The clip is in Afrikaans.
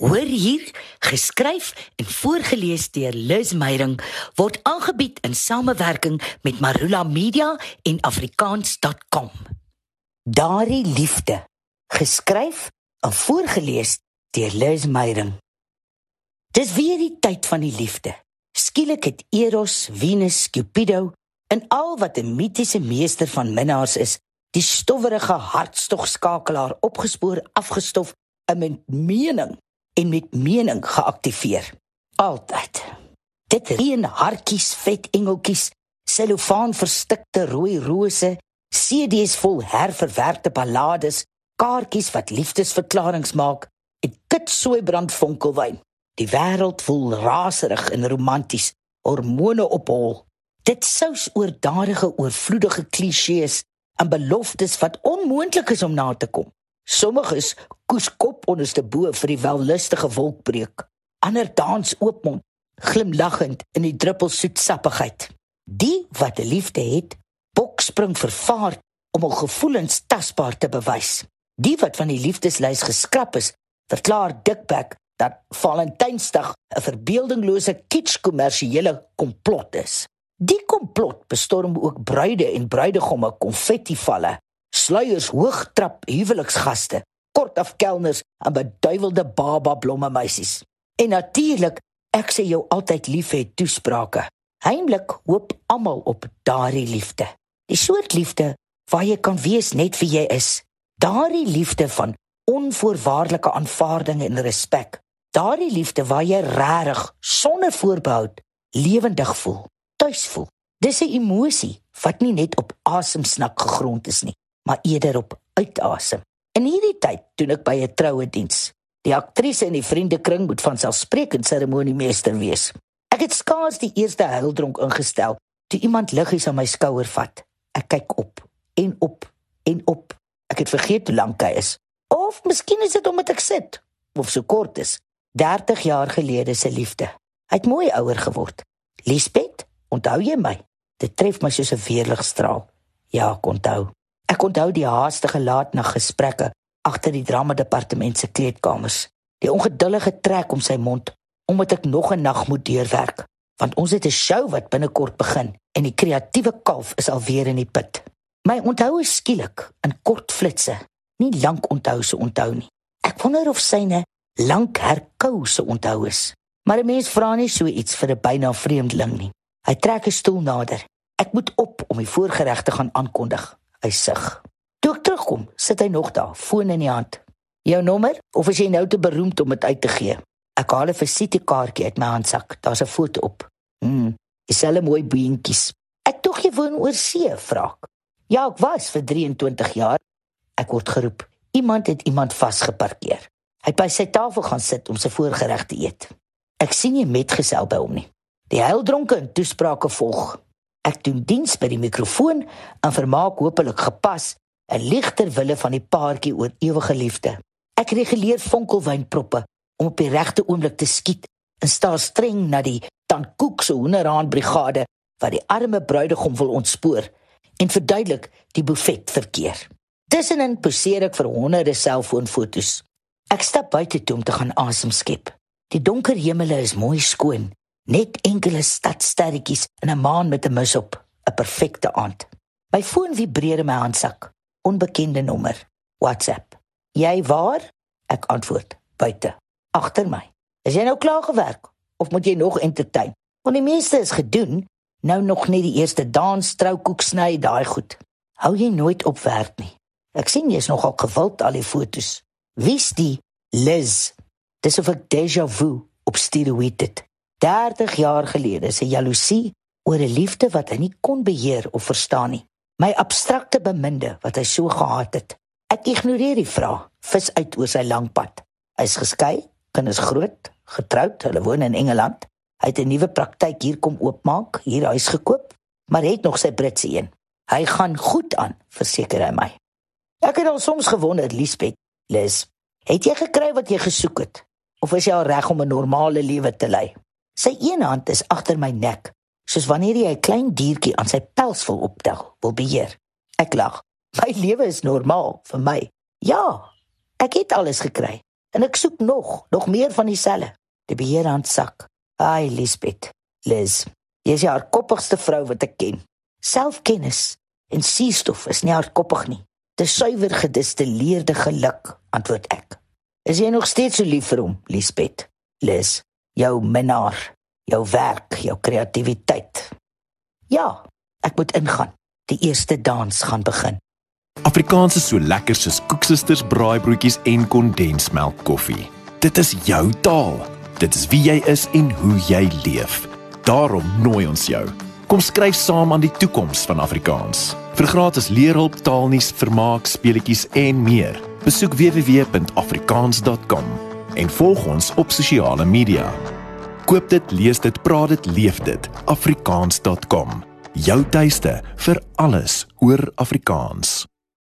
Hoor hier, geskryf en voorgeles deur Liz Meyerink word aangebied in samewerking met Marula Media en afrikaans.com. Daardie liefde, geskryf en voorgeles deur Liz Meyerink. Dis weer die tyd van die liefde. Skielik het Eros, Venus, Cupido en al wat 'n mitiese meester van minnaars is, die stowwerige hartstogskakelaar opgespoor, afgestof en met mening en met mening geaktiveer. Altyd. Dit reën hartjies, vet engeltjies, selofaan verstikte rooi rose, CD's vol herverwerkte ballades, kaartjies wat liefdesverklaringe maak, 'n kitsooi brandvonkelwyn. Die wêreld voel raserig en romanties, hormone ophol. Dit sous oordadige oorvloedige klisjées en beloftes wat onmoontlik is om na te kom. Sommiges koes kop onderste bo vir die wellustige wolkbreek. Ander dans oopmond, glimlaggend in die druppels soetsappigheid. Die wat 'n liefde het, bokspring vervaar om hul gevoelens tasbaar te bewys. Die wat van die liefdeslys geskraap is, verklaar dikbek dat Valentynsdag 'n verbeeldinglose kitsch kommersiële komplot is. Die komplot bestorm ook bruide en bruidegomme konfettivalle sluiers hoogtrap huweliksgaste, kortaf kelners en beduiwelde baba blomme meisies. En natuurlik, ek sê jou altyd lief het toesprake. Heimlik hoop almal op daardie liefde. Die soort liefde waar jy kan wees net wie jy is. Daardie liefde van onvoorwaardelike aanvaarding en respek. Daardie liefde waar jy regtig sonder voorbehou lewendig voel, tuis voel. Dis 'n emosie wat nie net op asemsnak gegrond is nie maar eerder op uitasem. In hierdie tyd doen ek by 'n troue diens. Die aktrise in die vriendekring moet van selfsprekend seremoniemeester wees. Ek het skaars die eerste huildronk ingestel toe iemand liggies aan my skouer vat. Ek kyk op en op en op. Ek het vergeet hoe lank hy is. Of miskien is dit omdat ek sit of so kort is. 30 jaar gelede se liefde. Hy het mooi ouer geword. Liesbeth, onthou jy my? Dit tref my soos 'n weerligstraal. Ja, ek onthou. Ek onthou die haastige laatnag gesprekke agter die drama departement se kleedkamers. Die ongeduldige trek om sy mond omdat ek nog 'n nag moet deurwerk, want ons het 'n show wat binnekort begin en die kreatiewe kalf is alweer in die put. My onthou is skielik in kort flitsse, nie lank onthou se onthou nie. Ek wonder of syne lank herkou se onthou is. Maar 'n mens vra nie so iets vir 'n byna vreemdeling nie. Hy trek 'n stoel nader. Ek moet op om die voorgereg te gaan aankondig hy sug. Toe ek terugkom, sit hy nog daar, foon in die hand. Jou nommer of is jy nou te beroemd om dit uit te gee? Ek haal 'n visitekaartjie uit my handsak. Daar's 'n foto op. Is hulle mooi beentjies. Ek tog jy woon oor see, vra ek. Ja, ek was vir 23 jaar. Ek word geroep. Iemand het iemand vasgeparkeer. Hy het by sy tafel gaan sit om sy voorgereg te eet. Ek sien nie metgesel by hom nie. Die heildronke toesprake volg. Ek doen diens by die mikrofoon en vermaak hopelik gepas 'n ligter wille van die paartjie oor ewige liefde. Ek reguleer fonkelwynproppe om op die regte oomblik te skiet en staar streng na die tankoek se hoenderhaan brigade wat die arme bruidegom wil ontspoor en verduidelik die buffet verkeer. Tussenin poseer ek vir honderde selfoonfoto's. Ek stap buite toe om te gaan asem skep. Die donker hemele is mooi skoon Net enkele stadsterretjies en 'n maan met 'n mis op, 'n perfekte aand. My foon vibreer in my handsak. Onbekende nommer. WhatsApp. Jy waar? Ek antwoord. Buite. Agter my. Is jy nou klaar gewerk of moet jy nog entertain? Want die meeste is gedoen. Nou nog net die eerste dans, troukoek sny, daai goed. Hou jy nooit op werk nie. Ek sien jy's nogal gewild al die fotos. Wie's die Liz? Dis of ek déjà vu op steroïde het. 30 jaar gelede se jaloesie oor 'n liefde wat hy nie kon beheer of verstaan nie. My abstrakte beminde wat hy so gehaat het. Ek ignoreer die vraag, vis uit oor sy lang pad. Hy's geskei, kinders groot, getroud, hulle woon in Engeland. Hy het 'n nuwe praktyk hier kom oopmaak, hier huis gekoop, maar het nog sy Britse een. Hy gaan goed aan, verseker hy my. Ek het al soms gewonder, Liesbeth, Liz, het jy gekry wat jy gesoek het? Of is jy al reg om 'n normale lewe te lei? Sy een hand is agter my nek, soos wanneer jy 'n klein diertjie aan sy pels wil optel, wil beheer. Ek lag. My lewe is normaal vir my. Ja, ek het alles gekry. En ek soek nog, nog meer van dieselfde. Die beheer aan sak. Ai, Lisbeth. Liz, jy is die hardkoppigste vrou wat ek ken. Selfkennis en suurstof is nie hardkoppig nie. Dis suiwer gedistilleerde geluk, antwoord ek. Is jy nog steeds so lief vir hom, Lisbeth? Liz, jou minnaar, jou werk, jou kreatiwiteit. Ja, ek moet ingaan. Die eerste dans gaan begin. Afrikaans is so lekker soos koeksisters, braaibroodjies en kondensmelk koffie. Dit is jou taal. Dit is wie jy is en hoe jy leef. Daarom nooi ons jou. Kom skryf saam aan die toekoms van Afrikaans. Vir gratis leerhulp, taalnuus, vermaak, speletjies en meer. Besoek www.afrikaans.com en volg ons op sosiale media. Koop dit, lees dit, praat dit, leef dit. afrikaans.com. Jou tuiste vir alles oor Afrikaans.